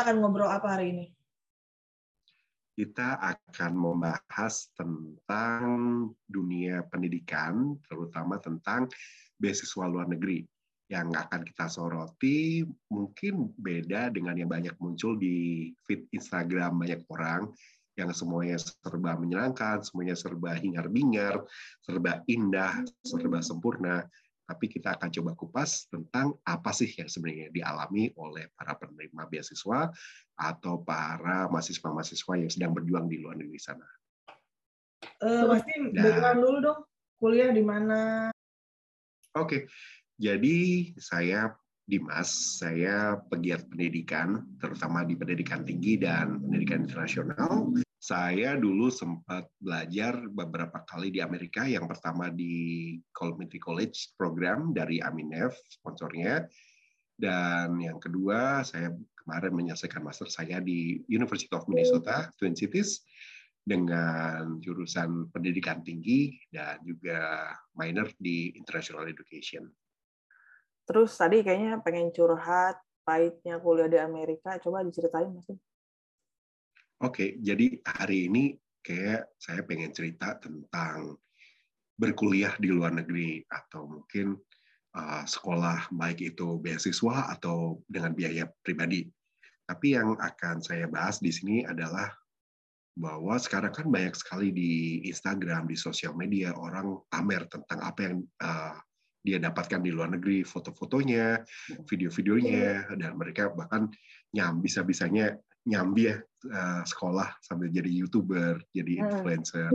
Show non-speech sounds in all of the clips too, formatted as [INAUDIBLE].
Kita akan ngobrol apa hari ini? Kita akan membahas tentang dunia pendidikan, terutama tentang beasiswa luar negeri. Yang akan kita soroti mungkin beda dengan yang banyak muncul di feed Instagram banyak orang, yang semuanya serba menyenangkan, semuanya serba hingar-bingar, serba indah, serba sempurna tapi kita akan coba kupas tentang apa sih yang sebenarnya dialami oleh para penerima beasiswa atau para mahasiswa-mahasiswa yang sedang berjuang di luar negeri sana. Uh, pasti nah, background dulu dong, kuliah di mana? Oke, okay. jadi saya Dimas, saya pegiat pendidikan, terutama di pendidikan tinggi dan pendidikan internasional. Saya dulu sempat belajar beberapa kali di Amerika. Yang pertama di Community College program dari Aminef, sponsornya. Dan yang kedua, saya kemarin menyelesaikan master saya di University of Minnesota, Twin Cities, dengan jurusan pendidikan tinggi dan juga minor di International Education. Terus tadi kayaknya pengen curhat pahitnya kuliah di Amerika. Coba diceritain, Mas. Oke, jadi hari ini kayak saya pengen cerita tentang berkuliah di luar negeri atau mungkin uh, sekolah baik itu beasiswa atau dengan biaya pribadi. Tapi yang akan saya bahas di sini adalah bahwa sekarang kan banyak sekali di Instagram, di sosial media orang pamer tentang apa yang uh, dia dapatkan di luar negeri, foto-fotonya, video-videonya, dan mereka bahkan nyam bisa-bisanya nyambi ya uh, sekolah sambil jadi youtuber, jadi hmm. influencer,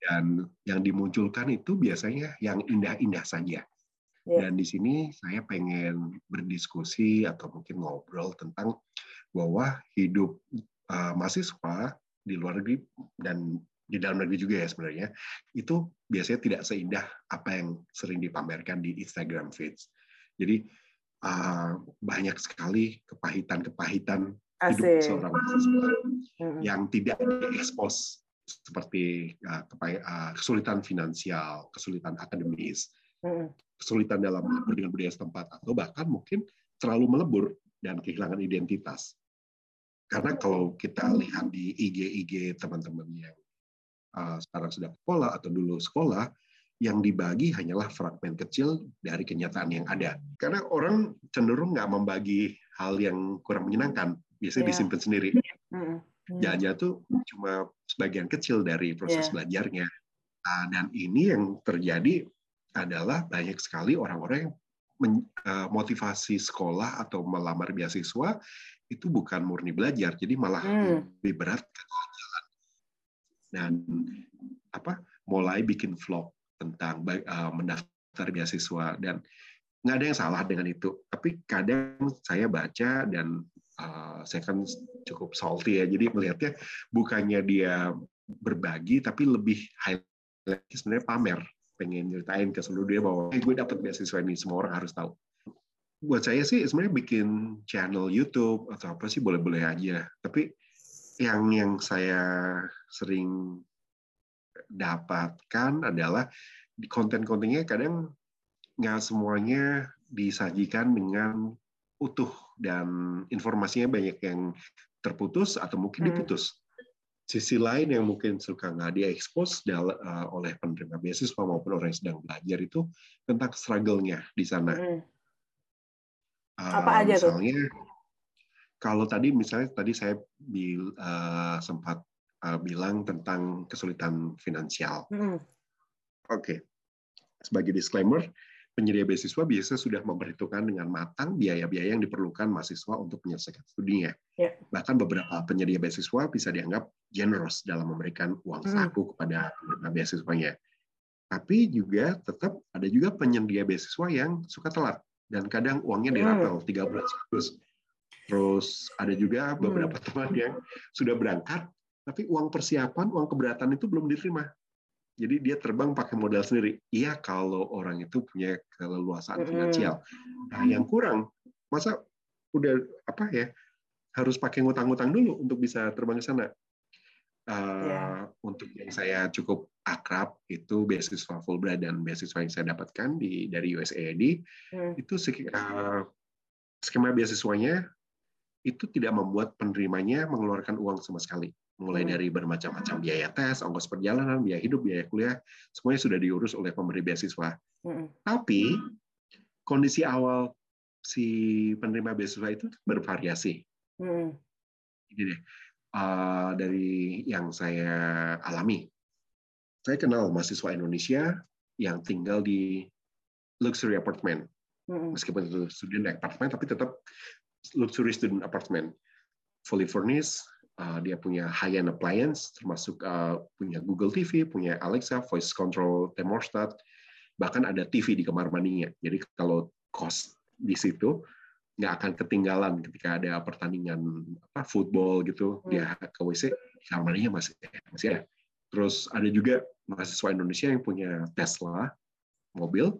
dan yang dimunculkan itu biasanya yang indah-indah saja. Yeah. Dan di sini saya pengen berdiskusi atau mungkin ngobrol tentang bahwa hidup uh, mahasiswa di luar negeri dan di dalam negeri juga ya sebenarnya itu biasanya tidak seindah apa yang sering dipamerkan di Instagram feeds. Jadi uh, banyak sekali kepahitan-kepahitan hidup seorang mahasiswa hmm. yang tidak diekspos seperti uh, kesulitan finansial, kesulitan akademis, hmm. kesulitan dalam dengan budaya setempat, atau bahkan mungkin terlalu melebur dan kehilangan identitas. Karena kalau kita lihat di IG-IG teman-teman yang uh, sekarang sudah sekolah atau dulu sekolah, yang dibagi hanyalah fragmen kecil dari kenyataan yang ada. Karena orang cenderung nggak membagi hal yang kurang menyenangkan biasanya yeah. disimpan sendiri. Mm-hmm. Jangan tuh cuma sebagian kecil dari proses yeah. belajarnya. Nah, dan ini yang terjadi adalah banyak sekali orang-orang yang men, uh, motivasi sekolah atau melamar beasiswa itu bukan murni belajar, jadi malah mm. lebih berat ke jalan. Dan apa? Mulai bikin vlog tentang uh, mendaftar beasiswa dan nggak ada yang salah dengan itu. Tapi kadang saya baca dan uh, saya kan cukup salty ya, jadi melihatnya bukannya dia berbagi, tapi lebih highlight sebenarnya pamer, pengen ceritain ke seluruh dunia bahwa hey, gue dapat beasiswa ini, semua orang harus tahu. Buat saya sih sebenarnya bikin channel YouTube atau apa sih boleh-boleh aja, tapi yang yang saya sering dapatkan adalah di konten-kontennya kadang nggak semuanya disajikan dengan utuh dan informasinya banyak yang terputus atau mungkin hmm. diputus. Sisi lain yang mungkin suka nggak diekspos uh, oleh penerima beasiswa maupun orang yang sedang belajar itu tentang struggle-nya di sana. Hmm. Uh, Apa aja misalnya, tuh? Kalau tadi misalnya tadi saya bil, uh, sempat uh, bilang tentang kesulitan finansial. Hmm. Oke, okay. sebagai disclaimer, penyedia beasiswa biasa sudah memperhitungkan dengan matang biaya-biaya yang diperlukan mahasiswa untuk menyelesaikan studinya. Yeah. Bahkan beberapa penyedia beasiswa bisa dianggap generous dalam memberikan uang hmm. saku kepada penerima beasiswanya. Tapi juga tetap ada juga penyedia beasiswa yang suka telat dan kadang uangnya dirapel hmm. tiga bulan sekaligus. Terus ada juga hmm. beberapa teman yang sudah berangkat, tapi uang persiapan, uang keberatan itu belum diterima jadi dia terbang pakai modal sendiri. Iya kalau orang itu punya keleluasaan finansial. Nah, yang kurang masa udah apa ya harus pakai ngutang-ngutang dulu untuk bisa terbang ke sana. Uh, eh, yeah. Untuk yang saya cukup akrab itu beasiswa Fulbright dan beasiswa yang saya dapatkan di dari USAID mm. itu uh, skema beasiswanya itu tidak membuat penerimanya mengeluarkan uang sama sekali. Mulai dari bermacam-macam biaya tes, ongkos perjalanan, biaya hidup, biaya kuliah, semuanya sudah diurus oleh pemberi beasiswa. Tapi kondisi awal si penerima beasiswa itu bervariasi. Ini deh, uh, dari yang saya alami. Saya kenal mahasiswa Indonesia yang tinggal di luxury apartment. Meskipun itu student apartment, tapi tetap luxury student apartment. Fully furnished, uh, dia punya high-end appliance, termasuk uh, punya Google TV, punya Alexa, voice control thermostat, bahkan ada TV di kamar mandinya. Jadi kalau kos di situ nggak akan ketinggalan ketika ada pertandingan apa football gitu hmm. dia ke WC kamar mandinya masih masih ada. Terus ada juga mahasiswa Indonesia yang punya Tesla mobil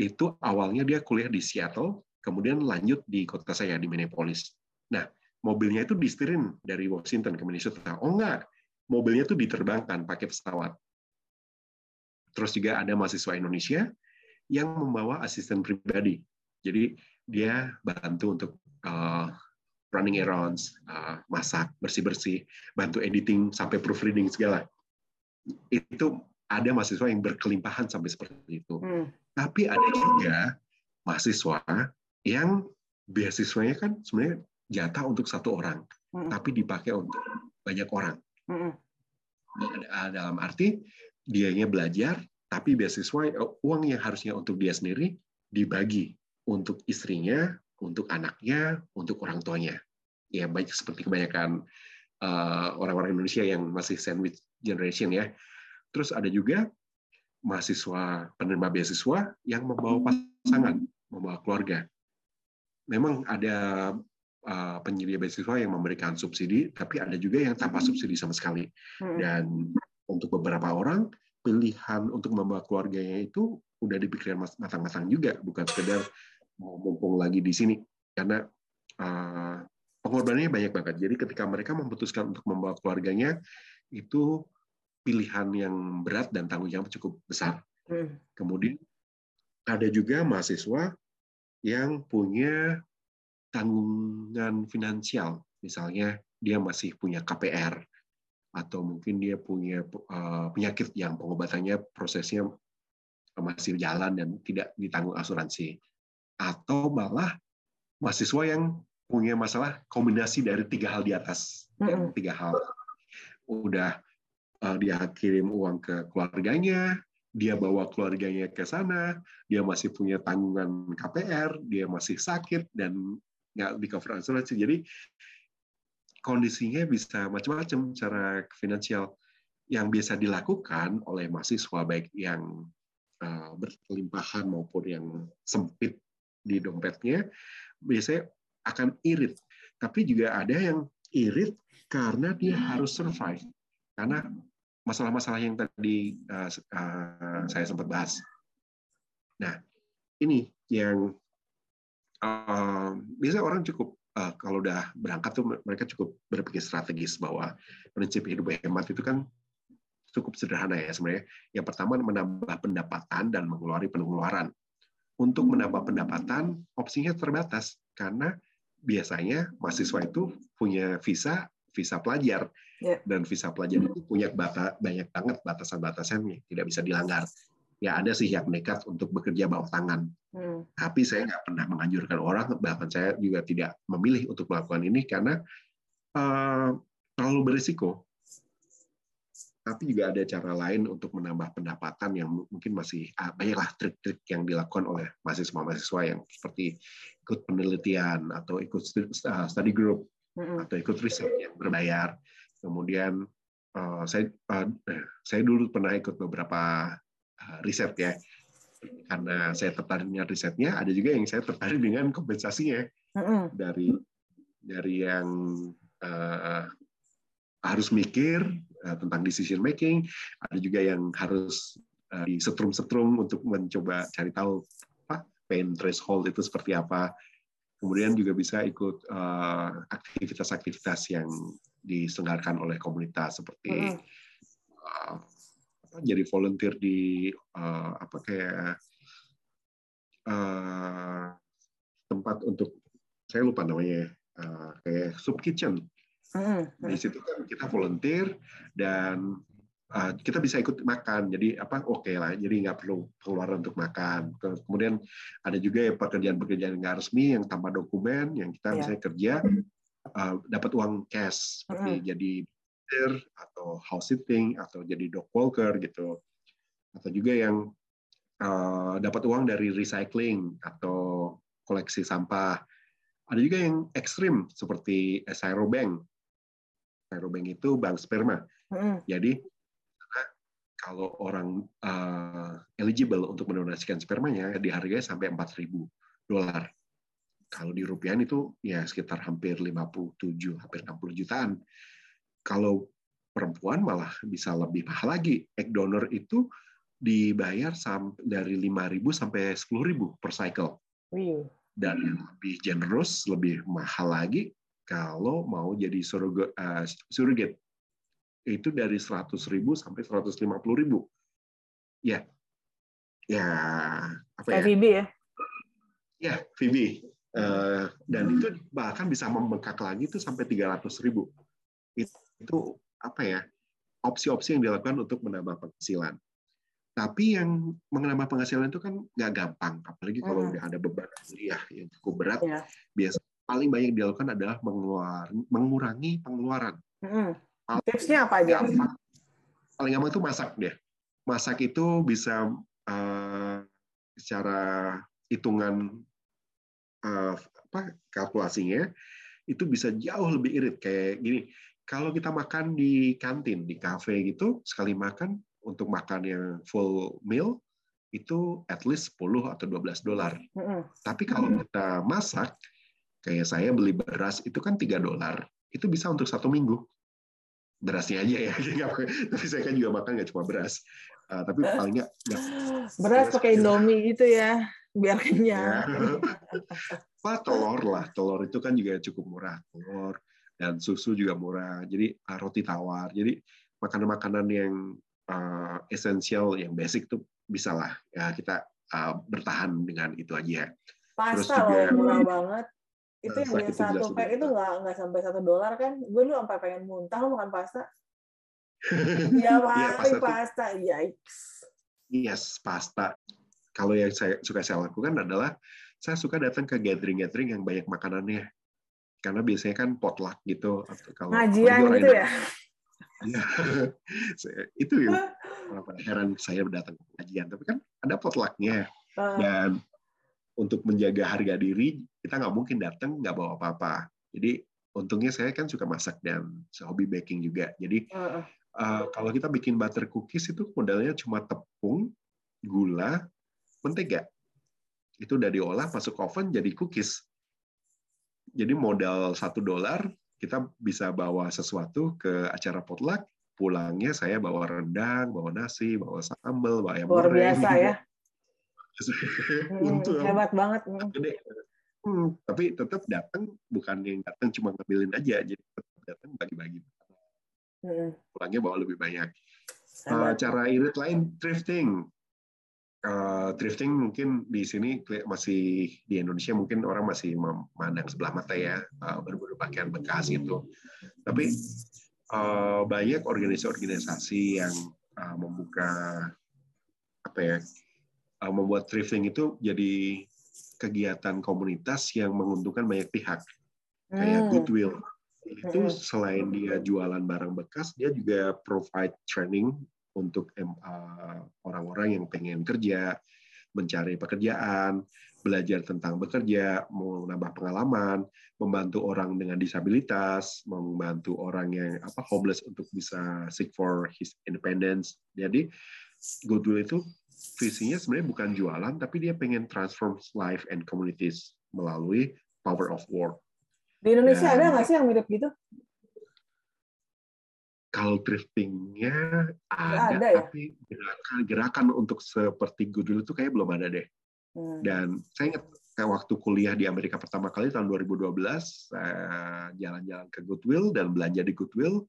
itu awalnya dia kuliah di Seattle, kemudian lanjut di kota saya di Minneapolis. Nah, mobilnya itu disetirin dari Washington ke Minnesota. Oh enggak, mobilnya itu diterbangkan pakai pesawat. Terus juga ada mahasiswa Indonesia yang membawa asisten pribadi. Jadi dia bantu untuk uh, running errands, uh, masak, bersih-bersih, bantu editing sampai proofreading segala. Itu ada mahasiswa yang berkelimpahan sampai seperti itu. Hmm. Tapi ada juga mahasiswa yang beasiswanya kan sebenarnya jatah untuk satu orang, hmm. tapi dipakai untuk banyak orang. Hmm. Dalam arti dianya belajar, tapi beasiswa uang yang harusnya untuk dia sendiri dibagi untuk istrinya, untuk anaknya, untuk orang tuanya. Ya baik seperti kebanyakan uh, orang-orang Indonesia yang masih sandwich generation ya Terus ada juga mahasiswa penerima beasiswa yang membawa pasangan, membawa keluarga. Memang ada uh, penyedia beasiswa yang memberikan subsidi, tapi ada juga yang tanpa subsidi sama sekali. Hmm. Dan untuk beberapa orang pilihan untuk membawa keluarganya itu udah dipikirkan matang-matang juga, bukan sekedar mau mumpung lagi di sini. Karena uh, pengorbanannya banyak banget. Jadi ketika mereka memutuskan untuk membawa keluarganya, itu pilihan yang berat dan tanggung jawab cukup besar. Hmm. Kemudian ada juga mahasiswa yang punya tanggungan finansial, misalnya dia masih punya KPR atau mungkin dia punya uh, penyakit yang pengobatannya prosesnya masih jalan dan tidak ditanggung asuransi, atau malah mahasiswa yang punya masalah kombinasi dari tiga hal di atas, mm -hmm. tiga hal. Udah uh, dia kirim uang ke keluarganya, dia bawa keluarganya ke sana, dia masih punya tanggungan KPR, dia masih sakit dan nggak di cover asuransi. Jadi kondisinya bisa macam-macam cara finansial yang biasa dilakukan oleh mahasiswa baik yang uh, berkelimpahan maupun yang sempit di dompetnya biasanya akan irit. Tapi juga ada yang irit karena dia harus survive. Karena masalah-masalah yang tadi uh, uh, saya sempat bahas. Nah, ini yang biasanya orang cukup uh, kalau udah berangkat tuh mereka cukup berpikir strategis bahwa prinsip hidup hemat itu kan cukup sederhana ya sebenarnya. Yang pertama menambah pendapatan dan mengeluarkan pengeluaran. Untuk menambah pendapatan opsinya terbatas karena biasanya mahasiswa itu punya visa visa pelajar yeah. dan visa pelajar itu punya bata, banyak banget batasan-batasannya tidak bisa dilanggar ya ada sih yang nekat untuk bekerja bawah tangan hmm. tapi saya nggak pernah menganjurkan orang bahkan saya juga tidak memilih untuk melakukan ini karena uh, terlalu berisiko tapi juga ada cara lain untuk menambah pendapatan yang mungkin masih uh, banyaklah trik-trik yang dilakukan oleh mahasiswa-mahasiswa yang seperti ikut penelitian atau ikut study group atau ikut riset yang berbayar. Kemudian uh, saya uh, saya dulu pernah ikut beberapa riset ya. Karena saya tertarik dengan risetnya, ada juga yang saya tertarik [LAUGHS] dengan kompensasinya. Dari dari yang uh, harus mikir uh, tentang decision making, ada juga yang harus uh, disetrum-setrum untuk mencoba cari tahu apa pain threshold itu seperti apa. Kemudian juga bisa ikut eh, aktivitas-aktivitas uh, yang diselenggarakan oleh komunitas seperti uh, apa, jadi volunteer di uh, apa kayak uh, tempat untuk saya lupa namanya uh, kayak soup kitchen. Mm-hmm. Di situ kan kita volunteer dan uh, kita bisa ikut makan. Jadi apa oke okay lah. Jadi nggak perlu pengeluaran untuk makan. Kemudian ada juga ya pekerjaan-pekerjaan nggak resmi yang tanpa dokumen yang kita yeah. misalnya kerja uh, dapat uang cash seperti mm-hmm. jadi atau house sitting atau jadi dog walker gitu atau juga yang uh, dapat uang dari recycling atau koleksi sampah ada juga yang ekstrim seperti Bank. Bank itu bank sperma mm. jadi kalau orang uh, eligible untuk mendonasikan spermanya dihargai sampai 4.000 dolar. Kalau di rupiah itu ya sekitar hampir 57, hampir 60 jutaan. Kalau perempuan malah bisa lebih mahal lagi. Egg donor itu dibayar dari 5.000 sampai 10.000 per cycle. Dan yang lebih generous, lebih mahal lagi kalau mau jadi surrogate, uh, surrogate itu dari 100 ribu sampai 150 ribu. Ya, ya apa ya? FIB ya? Ya, FIB. Uh, dan itu bahkan bisa membengkak lagi itu sampai 300 ribu. Itu, itu apa ya? Opsi-opsi yang dilakukan untuk menambah penghasilan. Tapi yang menambah penghasilan itu kan nggak gampang, apalagi kalau hmm. udah ada beban kuliah yang cukup berat. Yeah. Biasa paling banyak dilakukan adalah mengurangi pengeluaran. Hmm. Tipsnya apa aja? Gampang. Paling gampang itu masak deh. Masak itu bisa uh, secara hitungan uh, apa kalkulasinya itu bisa jauh lebih irit kayak gini. Kalau kita makan di kantin, di cafe gitu, sekali makan untuk makan yang full meal itu at least 10 atau 12 dolar. Mm -hmm. Tapi kalau kita masak, kayak saya beli beras itu kan 3 dolar, itu bisa untuk satu minggu. Berasnya aja ya [LAUGHS] tapi saya kan juga makan nggak cuma beras. Uh, tapi paling nggak beras pakai indomie gitu ya biar kenyang. [LAUGHS] Ya. telur lah. Telur itu kan juga cukup murah. Telur dan susu juga murah. Jadi uh, roti tawar. Jadi makanan-makanan yang uh, esensial yang basic tuh bisa lah ya kita uh, bertahan dengan itu aja. Pasta Terus juga, murah banget. Itu yang yang satu pack itu nggak nggak sampai satu dolar kan? Gue lu sampai pengen muntah lo makan pasta? Ya hari ya, pasta yikes. Yes pasta. Kalau yang saya suka saya lakukan adalah saya suka datang ke gathering-gathering yang banyak makanannya karena biasanya kan potluck gitu kalau ngajian gitu ya [LAUGHS] Ya, itu yang heran saya datang ke kajian. Tapi kan ada potlucknya dan untuk menjaga harga diri kita nggak mungkin datang nggak bawa apa-apa. Jadi untungnya saya kan suka masak dan hobi baking juga. Jadi uh. Uh, kalau kita bikin butter cookies itu modalnya cuma tepung, gula, mentega. Itu udah diolah masuk oven jadi cookies. Jadi modal satu dolar kita bisa bawa sesuatu ke acara potluck. Pulangnya saya bawa rendang, bawa nasi, bawa sambal, bawa ayam Luar goreng. biasa ya. [LAUGHS] Hmm, Untung. Hebat banget. Gede. Hmm, tapi tetap datang bukan yang datang cuma ngambilin aja, jadi tetap datang bagi-bagi. Hmm. Pulangnya bawa lebih banyak. Uh, cara irit lain thrifting. Uh, thrifting mungkin di sini masih di Indonesia mungkin orang masih memandang sebelah mata ya uh, berburu pakaian bekas gitu. Tapi uh, banyak organisasi-organisasi yang uh, membuka apa ya uh, membuat thrifting itu jadi kegiatan komunitas yang menguntungkan banyak pihak kayak hmm. Goodwill itu hmm. selain dia jualan barang bekas dia juga provide training untuk orang-orang yang pengen kerja mencari pekerjaan belajar tentang bekerja mau nambah pengalaman membantu orang dengan disabilitas membantu orang yang apa homeless untuk bisa seek for his independence jadi Goodwill itu visinya sebenarnya bukan jualan, tapi dia pengen transform life and communities melalui power of work. Di Indonesia Dan, ada nggak sih yang mirip gitu? Kalau thriftingnya ada, ada ya? tapi gerakan gerakan untuk seperti Goodwill itu kayak belum ada deh. Hmm. Dan saya ingat kayak waktu kuliah di Amerika pertama kali tahun 2012, saya jalan-jalan ke Goodwill dan belanja di Goodwill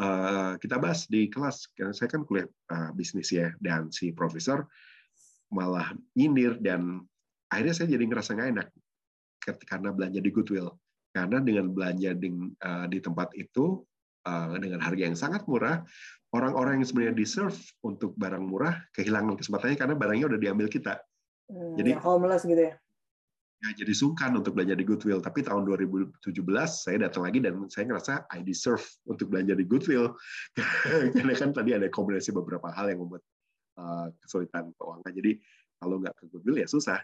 uh, kita bahas di kelas karena saya kan kuliah uh, bisnis ya dan si profesor malah nyindir dan akhirnya saya jadi ngerasa nggak enak karena belanja di Goodwill Karena dengan belanja di, uh, di tempat itu dengan harga yang sangat murah, orang-orang yang sebenarnya deserve untuk barang murah kehilangan kesempatannya karena barangnya udah diambil kita. Hmm, jadi homeless gitu ya? Ya, jadi sungkan untuk belanja di Goodwill. Tapi tahun 2017 saya datang lagi dan saya ngerasa I deserve untuk belanja di Goodwill. [LAUGHS] Karena kan tadi ada kombinasi beberapa hal yang membuat uh, kesulitan keuangan. Jadi kalau nggak ke Goodwill ya susah.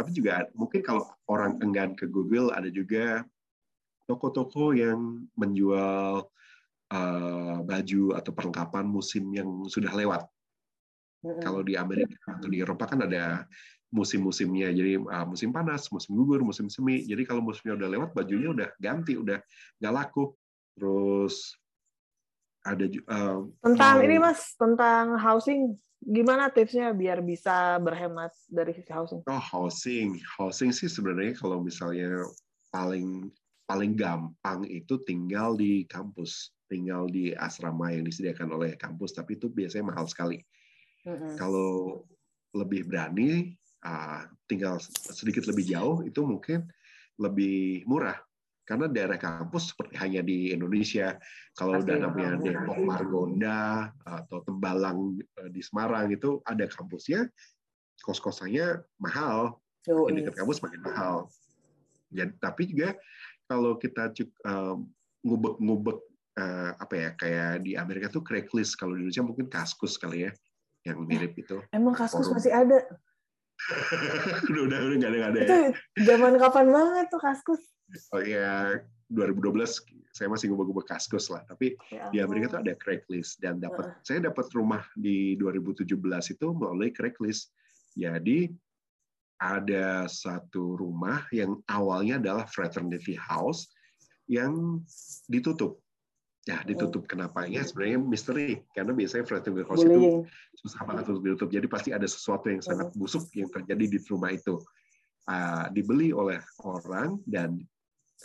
Tapi juga mungkin kalau orang enggan ke Goodwill ada juga toko-toko yang menjual baju atau perlengkapan musim yang sudah lewat. Kalau di Amerika atau di Eropa kan ada musim-musimnya. Jadi uh, musim panas, musim gugur, musim semi. Jadi kalau musimnya udah lewat, bajunya udah ganti, udah nggak laku. Terus ada uh, tentang ini mas, tentang housing. Gimana tipsnya biar bisa berhemat dari sisi housing? Oh housing, housing sih sebenarnya kalau misalnya paling paling gampang itu tinggal di kampus, tinggal di asrama yang disediakan oleh kampus, tapi itu biasanya mahal sekali. Mm -hmm. Kalau lebih berani uh, tinggal sedikit lebih jauh itu mungkin lebih murah. Karena daerah kampus seperti hanya di Indonesia. Kalau udah namanya Depok Margonda atau Tembalang eh, di Semarang itu ada kampusnya kos-kosannya mahal. Oh, dekat kampus makin mahal. Ya tapi juga kalau kita uh, ngubek-ngubek uh, apa ya kayak di Amerika tuh Craigslist kalau di Indonesia mungkin Kaskus kali ya yang mirip itu emang Kaskus masih ada [LAUGHS] udah udah udah nggak ada nggak ada. Itu ya. zaman kapan banget tuh kaskus? Oh iya 2012 saya masih ngubah-ngubah kaskus lah. Tapi ya, di Amerika tuh ada Craigslist dan dapat uh. saya dapat rumah di 2017 itu melalui Craigslist. Jadi ada satu rumah yang awalnya adalah fraternity house yang ditutup Ya, ditutup kenapa ya sebenarnya misteri karena biasanya fraternity house itu susah banget untuk ditutup. Jadi pasti ada sesuatu yang sangat busuk yang terjadi di rumah itu. Uh, dibeli oleh orang dan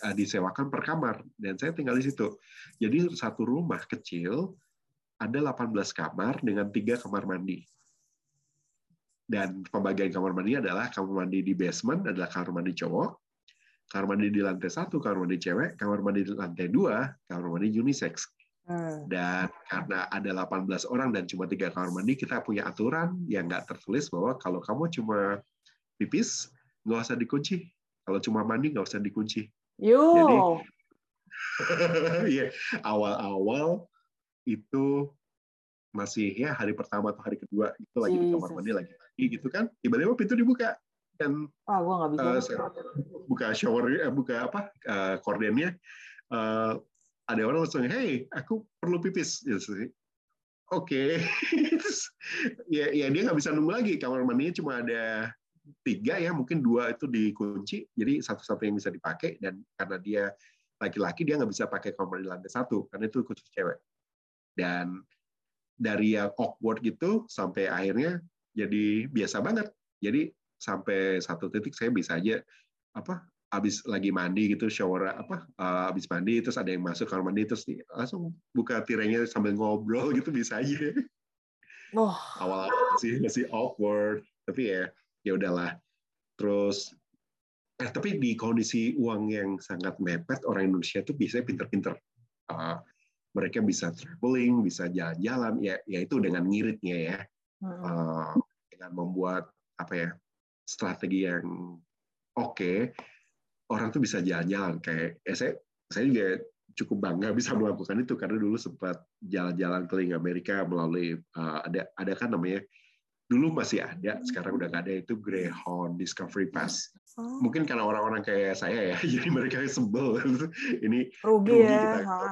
uh, disewakan per kamar dan saya tinggal di situ. Jadi satu rumah kecil ada 18 kamar dengan tiga kamar mandi. Dan pembagian kamar mandi adalah kamar mandi di basement adalah kamar mandi cowok, kamar mandi di lantai satu, kamar mandi cewek, kamar mandi di lantai dua, kamar mandi unisex. Hmm. Dan karena ada 18 orang dan cuma tiga kamar mandi, kita punya aturan yang nggak tertulis bahwa kalau kamu cuma pipis, nggak usah dikunci. Kalau cuma mandi, nggak usah dikunci. Yo. Jadi, [LAUGHS] ya, awal-awal itu masih ya hari pertama atau hari kedua itu lagi di kamar mandi lagi lagi gitu kan tiba-tiba pintu dibuka dan ah gua nggak bisa. uh, buka shower eh, buka apa uh, kordennya uh, ada orang langsung hey aku perlu pipis. Gitu oke. [LAUGHS] Okay. ya ya dia nggak bisa nunggu lagi. Kamar mandinya cuma ada tiga ya mungkin dua itu dikunci. Jadi satu-satu yang bisa dipakai. Dan karena dia laki-laki dia nggak bisa pakai kamar di lantai satu. Karena itu khusus cewek. Dan dari yang awkward gitu sampai akhirnya jadi biasa banget. Jadi sampai satu titik saya bisa aja apa habis lagi mandi gitu shower apa uh, habis mandi terus ada yang masuk kamar mandi terus langsung buka tirainya sambil ngobrol gitu bisa aja. Oh. awal-awal sih masih awkward tapi ya ya udahlah. Terus eh tapi di kondisi uang yang sangat mepet orang Indonesia tuh biasanya pinter-pinter. Uh, mereka bisa traveling bisa jalan-jalan ya ya itu dengan ngiritnya ya. Uh, dengan membuat apa ya strategi yang oke, okay, orang tuh bisa jalan-jalan. Kayak ya saya saya juga cukup bangga bisa melakukan itu karena dulu sempat jalan-jalan keliling Amerika melalui uh, ada ada kan namanya dulu masih ada sekarang udah nggak ada itu Greyhound Discovery Pass. Oh. mungkin karena orang-orang kayak saya ya [LAUGHS] jadi mereka sebel. [LAUGHS] Ini rugi, rugi ya. kita.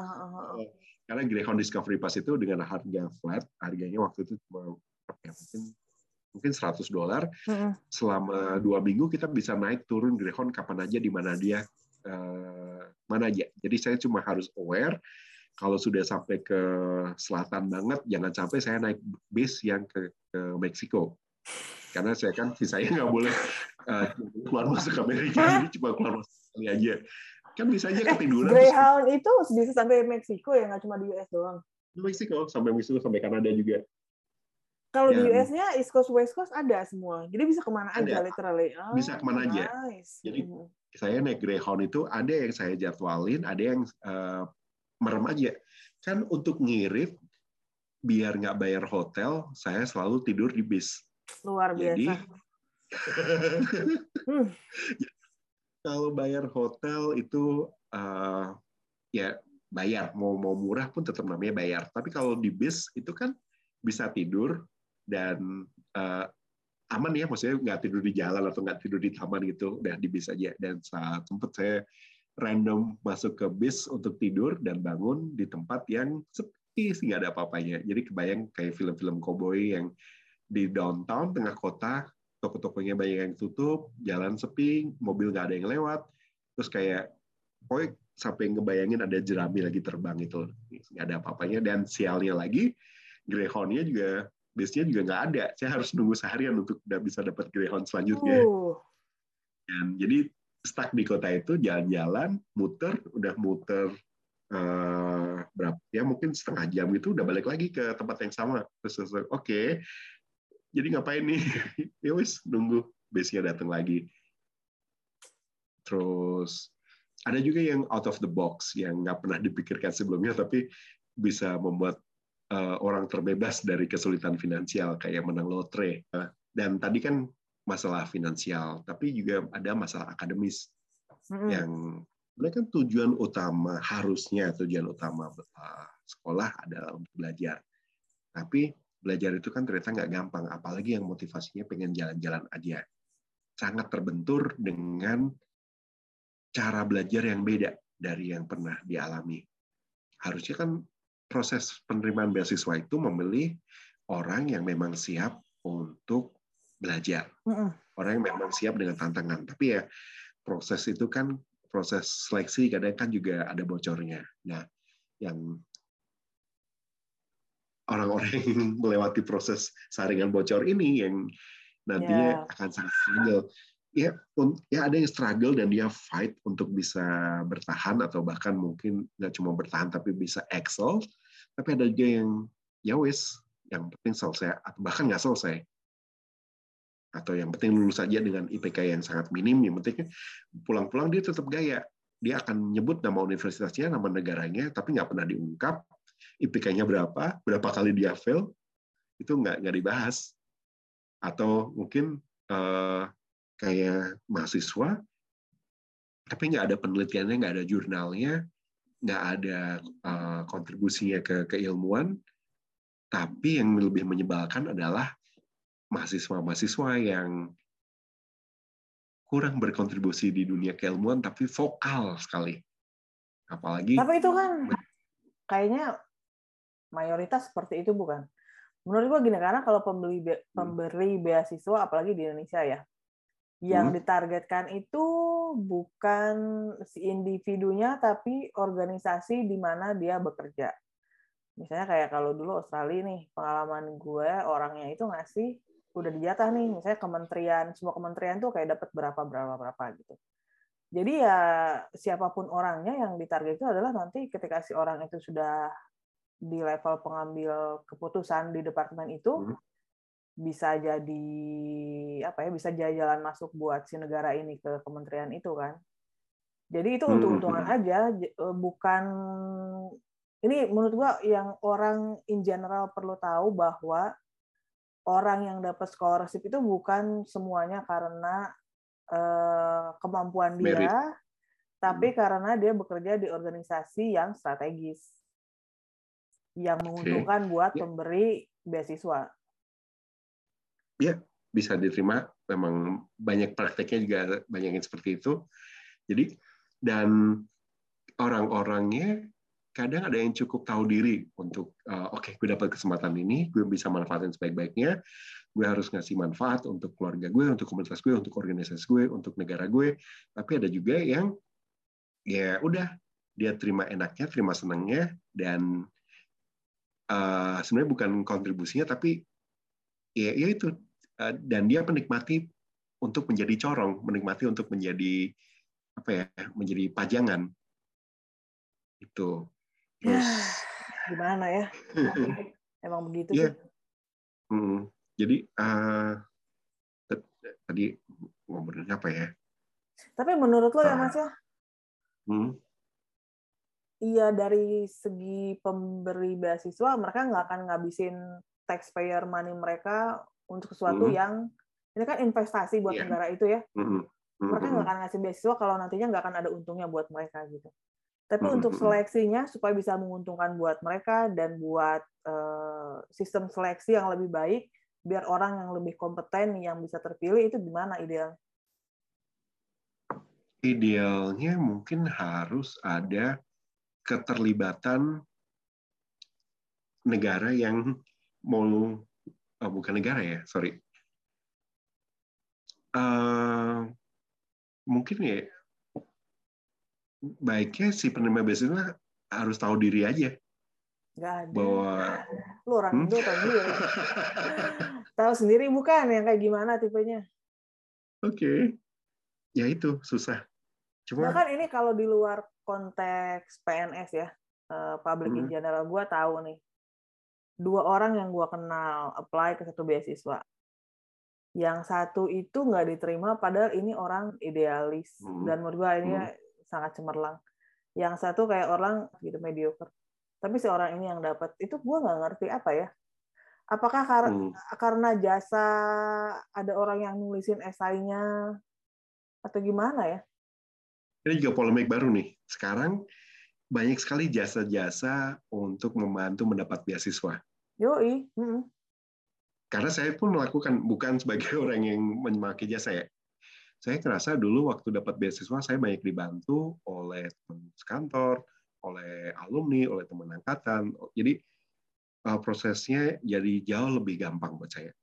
karena Greyhound Discovery Pass itu dengan harga flat harganya waktu itu cuma ya, mungkin mungkin 100 dolar uh selama dua minggu kita bisa naik turun Greyhound kapan aja di mana dia uh, mana aja. Jadi saya cuma harus aware kalau sudah sampai ke selatan banget jangan sampai saya naik bis yang ke, ke Meksiko. Karena saya kan saya nggak boleh uh, keluar masuk Amerika [LAUGHS] jadi cuma keluar masuk kali aja. Kan bisa aja eh, ketiduran Greyhound itu bisa sampai Meksiko ya nggak cuma di US doang? Meksiko sampai Meksiko sampai Kanada juga kalau di US-nya East Coast West Coast ada semua. Jadi bisa ke mana ada. aja literally. Oh, bisa ke mana nice. aja. Jadi saya naik Greyhound itu ada yang saya jadwalin, ada yang uh, merem aja. Kan untuk ngirit biar nggak bayar hotel, saya selalu tidur di bis. Luar biasa. Jadi, [LAUGHS] hmm. kalau bayar hotel itu uh, ya bayar mau mau murah pun tetap namanya bayar. Tapi kalau di bis itu kan bisa tidur dan uh, aman ya, maksudnya nggak tidur di jalan atau nggak tidur di taman gitu, udah di bis aja. Dan saat sempat saya random masuk ke bis untuk tidur dan bangun di tempat yang sepi sih nggak ada apa-apanya. Jadi kebayang kayak film-film koboi yang di downtown tengah kota, toko-tokonya banyak yang tutup, jalan sepi, mobil nggak ada yang lewat, terus kayak pokoknya sampai ngebayangin ada jerami lagi terbang itu nggak ada apa-apanya dan sialnya lagi greyhoundnya juga bisnya juga nggak ada saya harus nunggu seharian untuk udah bisa dapat greyhound selanjutnya uh. dan jadi stuck di kota itu jalan-jalan muter udah muter uh, berapa ya mungkin setengah jam itu udah balik lagi ke tempat yang sama terus, oke okay. jadi ngapain nih [LAUGHS] ya wis nunggu bisnya datang lagi terus ada juga yang out of the box yang nggak pernah dipikirkan sebelumnya tapi bisa membuat uh, orang terbebas dari kesulitan finansial kayak menang lotre dan tadi kan masalah finansial tapi juga ada masalah akademis mm-hmm. yang mereka kan tujuan utama harusnya tujuan utama uh, sekolah adalah untuk belajar tapi belajar itu kan ternyata nggak gampang apalagi yang motivasinya pengen jalan-jalan aja sangat terbentur dengan cara belajar yang beda dari yang pernah dialami. Harusnya kan proses penerimaan beasiswa itu memilih orang yang memang siap untuk belajar. Orang yang memang siap dengan tantangan. Tapi ya proses itu kan proses seleksi kadang kan juga ada bocornya. Nah, yang orang-orang [LAUGHS] yang melewati proses saringan bocor ini yang nantinya yeah. akan sangat struggle ya ya ada yang struggle dan dia fight untuk bisa bertahan atau bahkan mungkin nggak cuma bertahan tapi bisa excel tapi ada juga yang ya wis yang penting selesai atau bahkan nggak selesai. Atau yang penting lulus saja dengan IPK yang sangat minim yang penting pulang-pulang dia tetap gaya. Dia akan menyebut nama universitasnya nama negaranya tapi nggak pernah diungkap. IPK-nya berapa berapa kali dia fail itu nggak nggak dibahas. Atau mungkin uh, kayak mahasiswa, tapi nggak ada penelitiannya, nggak ada jurnalnya, nggak ada uh, kontribusinya ke keilmuan. Tapi yang lebih menyebalkan adalah mahasiswa-mahasiswa yang kurang berkontribusi di dunia keilmuan, tapi vokal sekali. Apalagi. Tapi itu kan kayaknya mayoritas seperti itu bukan? Menurut gua gini karena kalau pembeli hmm. pemberi beasiswa apalagi di Indonesia ya, yang hmm. ditargetkan itu bukan si individunya tapi organisasi di mana dia bekerja. Misalnya kayak kalau dulu Australia nih, pengalaman gue orangnya itu ngasih udah dijatah nih, misalnya kementerian, semua kementerian tuh kayak dapat berapa berapa berapa gitu. Jadi ya siapa pun orangnya yang ditarget itu adalah nanti ketika si orang itu sudah di level pengambil keputusan di departemen itu, hmm bisa jadi apa ya bisa jalan masuk buat si negara ini ke kementerian itu kan jadi itu untuk untungan hmm. aja eh, bukan ini menurut gua yang orang in general perlu tahu bahwa orang yang dapat scholarship itu bukan semuanya karena uh, kemampuan dia Merit. tapi hmm. karena dia bekerja di organisasi yang strategis yang menguntungkan okay. buat ya. pemberi beasiswa ya bisa diterima. Memang banyak prakteknya juga banyak yang seperti itu. Jadi dan orang-orangnya kadang ada yang cukup tahu diri untuk uh, oke okay, gue dapat kesempatan ini gue bisa manfaatin sebaik-baiknya gue harus ngasih manfaat untuk keluarga gue untuk komunitas gue untuk organisasi gue untuk negara gue tapi ada juga yang ya udah dia terima enaknya terima senangnya dan uh, sebenarnya bukan kontribusinya tapi ya, ya itu Eh, dan dia menikmati untuk menjadi corong, menikmati untuk menjadi apa ya, menjadi pajangan. Itu. Terus [SIGHS] gimana ya? [LAUGHS] Emang begitu ya. sih. Hmm, jadi uh, tadi ngomongin apa ya? Tapi menurut lo ya Ah. Mas ya, Hmm. iya dari segi pemberi beasiswa mereka nggak akan ngabisin taxpayer money mereka untuk sesuatu Hmm. yang ini kan investasi buat Iya. negara itu ya. Hmm. Hmm. Mereka nggak akan ngasih beasiswa kalau nantinya nggak akan ada untungnya buat mereka gitu. Tapi Hmm. untuk Hmm. seleksinya supaya bisa menguntungkan buat mereka dan buat eh, sistem seleksi yang lebih baik biar orang yang lebih kompeten yang bisa terpilih itu gimana ideal? Idealnya mungkin harus ada keterlibatan negara yang mau oh, bukan negara ya, sorry. Eh, mungkin ya baiknya si penerima beasiswa harus tahu diri aja Nggak ada. bahwa Lu orang Hmm? Tahu sendiri. tahu sendiri bukan yang kayak gimana tipenya? oke ya itu susah cuma Bahkan ini kalau di luar konteks PNS ya, eh, public in Hmm. general, gue tahu nih dua orang yang gue kenal apply ke satu beasiswa. Yang satu itu nggak diterima, padahal ini orang idealis Hmm. dan menurut gue ini sangat cemerlang. Yang satu kayak orang gitu mediocre. Tapi si orang ini yang dapat itu gue nggak ngerti apa ya. Apakah kar- hmm, karena jasa ada orang yang nulisin esainya atau gimana ya? ini juga polemik baru nih sekarang banyak sekali jasa-jasa untuk membantu mendapat beasiswa Yoi. mm-mm. karena saya pun melakukan bukan sebagai [LAUGHS] orang yang memakai jasa ya saya kerasa dulu waktu dapat beasiswa saya banyak dibantu oleh teman sekantor oleh alumni oleh teman angkatan jadi uh, prosesnya jadi jauh lebih gampang buat saya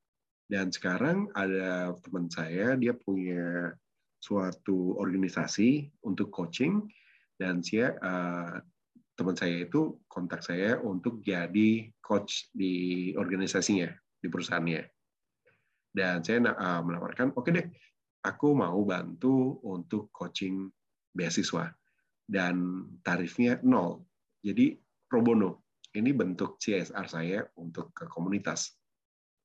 dan sekarang ada teman saya dia punya suatu organisasi untuk coaching dan saya uh, teman saya itu kontak saya untuk jadi coach di organisasinya di perusahaannya. Dan saya uh, menawarkan oke deh aku mau bantu untuk coaching beasiswa. Dan tarifnya nol. Jadi pro bono. Ini bentuk CSR saya untuk ke komunitas.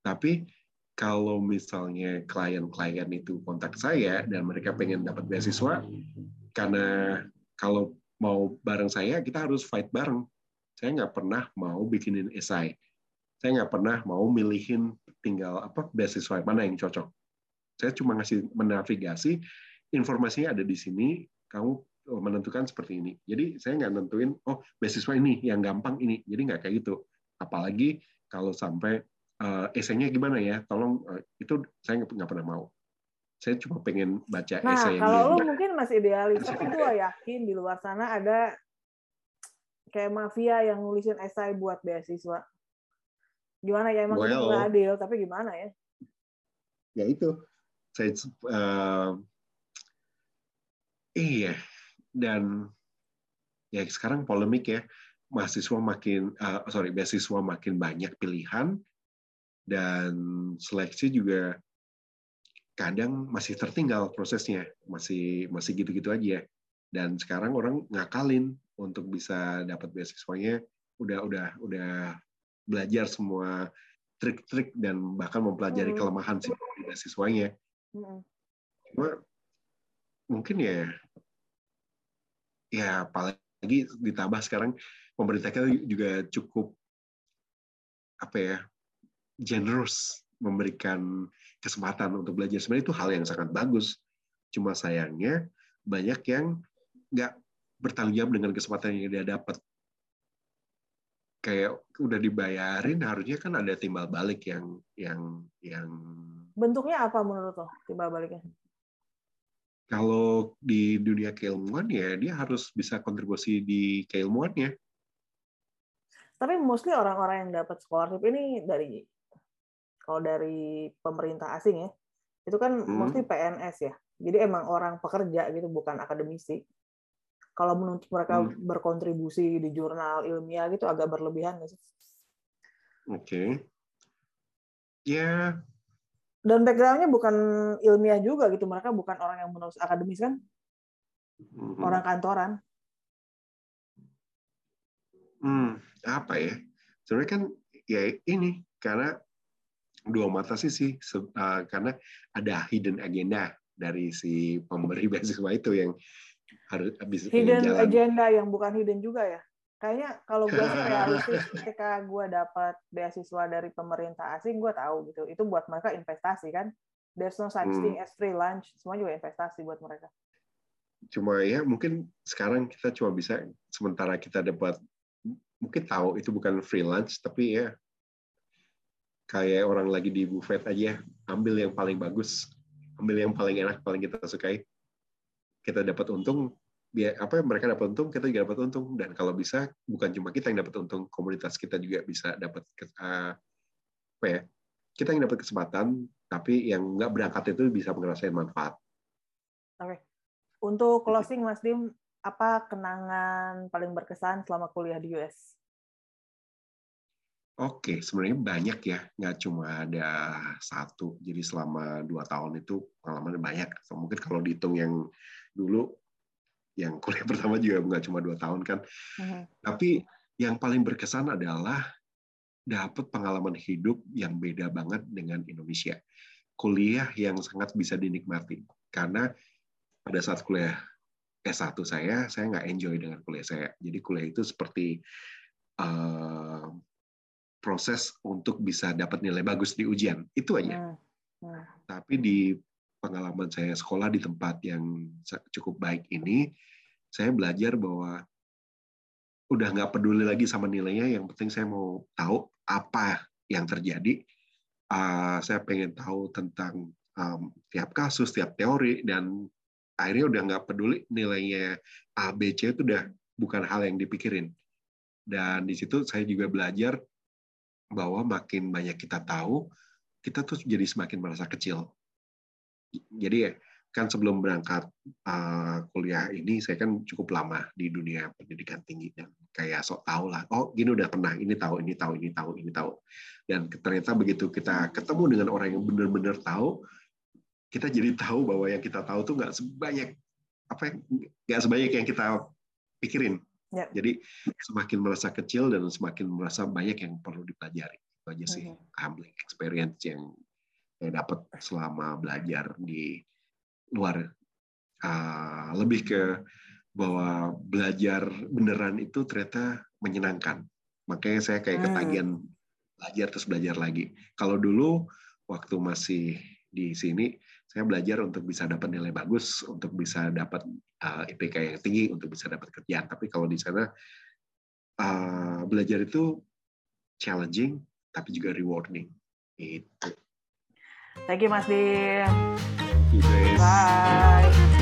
Tapi kalau misalnya klien-klien itu kontak saya dan mereka pengen dapat beasiswa, karena kalau mau bareng saya kita harus fight bareng. Saya nggak pernah mau bikinin esai. Saya nggak pernah mau milihin tinggal apa beasiswa mana yang cocok. Saya cuma ngasih menavigasi informasinya ada di sini. Kamu menentukan seperti ini. Jadi saya nggak nentuin oh beasiswa ini yang gampang ini. Jadi nggak kayak gitu. Apalagi kalau sampai uh, esainya gimana ya? Tolong uh, itu saya nggak pernah mau. Saya cuma pengen baca Nah, esai yang kalau lu mungkin masih idealis, tapi gue [LAUGHS] yakin di luar sana ada kayak mafia yang nulisin esai buat beasiswa. Gimana ya emang Well. nggak adil, tapi gimana ya? Ya itu. Saya uh, iya dan ya sekarang polemik ya mahasiswa makin uh, sorry beasiswa makin banyak pilihan dan seleksi juga kadang masih tertinggal prosesnya masih masih gitu-gitu aja dan sekarang orang ngakalin untuk bisa dapat beasiswanya udah udah udah belajar semua trik-trik dan bahkan mempelajari Hmm. kelemahan si beasiswanya Mm-mm. cuma mungkin ya ya apalagi ditambah sekarang pemerintah kita juga cukup apa ya generous memberikan kesempatan untuk belajar sebenarnya itu hal yang sangat bagus cuma sayangnya banyak yang nggak bertanggung jawab dengan kesempatan yang dia dapat kayak udah dibayarin harusnya kan ada timbal balik yang yang yang Bentuknya apa menurut lo timbal baliknya? kalau di dunia keilmuan ya dia harus bisa kontribusi di keilmuannya. Tapi mostly orang-orang yang dapat scholarship ini dari kalau dari pemerintah asing ya, itu kan Hmm. mostly PNS ya. Jadi emang orang pekerja gitu, bukan akademisi. Kalau menuntut mereka Hmm. berkontribusi di jurnal ilmiah gitu agak berlebihan nggak sih? Oke. Ya, Dan background-nya bukan ilmiah juga gitu, mereka bukan orang yang menulis akademis kan, mm, orang kantoran. hmm, apa ya? Sebenarnya kan ya ini karena dua mata sih sih. Uh, karena ada hidden agenda dari si pemberi [LAUGHS] beasiswa itu yang harus habis hidden jalan. agenda yang bukan hidden juga ya? Kayaknya kalau gue sih [LAUGHS] realistis ketika gue dapat beasiswa dari pemerintah asing gue tahu gitu. Itu buat mereka investasi kan? There's no such hmm. thing as free lunch. Semua juga investasi buat mereka. Cuma ya mungkin sekarang kita cuma bisa sementara kita dapat mungkin tahu itu bukan free lunch tapi ya kayak orang lagi di buffet aja ambil yang paling bagus ambil yang paling enak paling kita sukai kita dapat untung biar apa mereka dapat untung kita juga dapat untung dan kalau bisa bukan cuma kita yang dapat untung komunitas kita juga bisa dapat uh, apa ya kita yang dapat kesempatan tapi yang nggak berangkat itu bisa ngerasain manfaat. Oke. Okay. Untuk closing Mas Dim, apa kenangan paling berkesan selama kuliah di US? Oke, sebenarnya banyak ya, nggak cuma ada satu. Jadi selama dua tahun itu pengalaman banyak. So, mungkin kalau dihitung yang dulu, yang [LAUGHS] kuliah pertama juga nggak cuma dua tahun kan. Uh-huh. Tapi yang paling berkesan adalah dapat pengalaman hidup yang beda banget dengan Indonesia. Kuliah yang sangat bisa dinikmati. Karena pada saat kuliah S1 saya, saya nggak enjoy dengan kuliah saya. Jadi kuliah itu seperti uh, proses untuk bisa dapat nilai bagus di ujian. Itu aja. Hmm. Hmm. Tapi di pengalaman saya sekolah di tempat yang cukup baik ini, saya belajar bahwa udah nggak peduli lagi sama nilainya. Yang penting saya mau tahu apa yang terjadi. Uh, saya pengen tahu tentang um, tiap kasus, tiap teori, dan akhirnya udah nggak peduli nilainya A, B, C itu udah bukan hal yang dipikirin. Dan di situ saya juga belajar bahwa makin banyak kita tahu, kita tuh jadi semakin merasa kecil. Jadi kan sebelum berangkat uh, kuliah ini, saya kan cukup lama di dunia pendidikan tinggi dan kayak sok tahu lah. Oh, gini udah pernah, ini tahu, ini tahu, ini tahu, ini tahu. Dan ternyata begitu kita ketemu dengan orang yang benar-benar tahu, kita jadi tahu bahwa yang kita tahu tuh nggak sebanyak apa ya, nggak sebanyak yang kita pikirin Ya. Jadi semakin merasa kecil dan semakin merasa banyak yang perlu dipelajari. Itu aja sih okay. humbling experience yang saya dapat selama belajar di luar. Uh, lebih ke bahwa belajar beneran itu ternyata menyenangkan. Makanya saya kayak hmm. ketagihan belajar terus belajar lagi. Kalau dulu waktu masih di sini saya belajar untuk bisa dapat nilai bagus, untuk bisa dapat uh, eh, IPK yang tinggi, untuk bisa dapat kerjaan. Tapi kalau di sana uh, belajar itu challenging, tapi juga rewarding. Itu. Thank you Mas Dim. Thank you, Bye.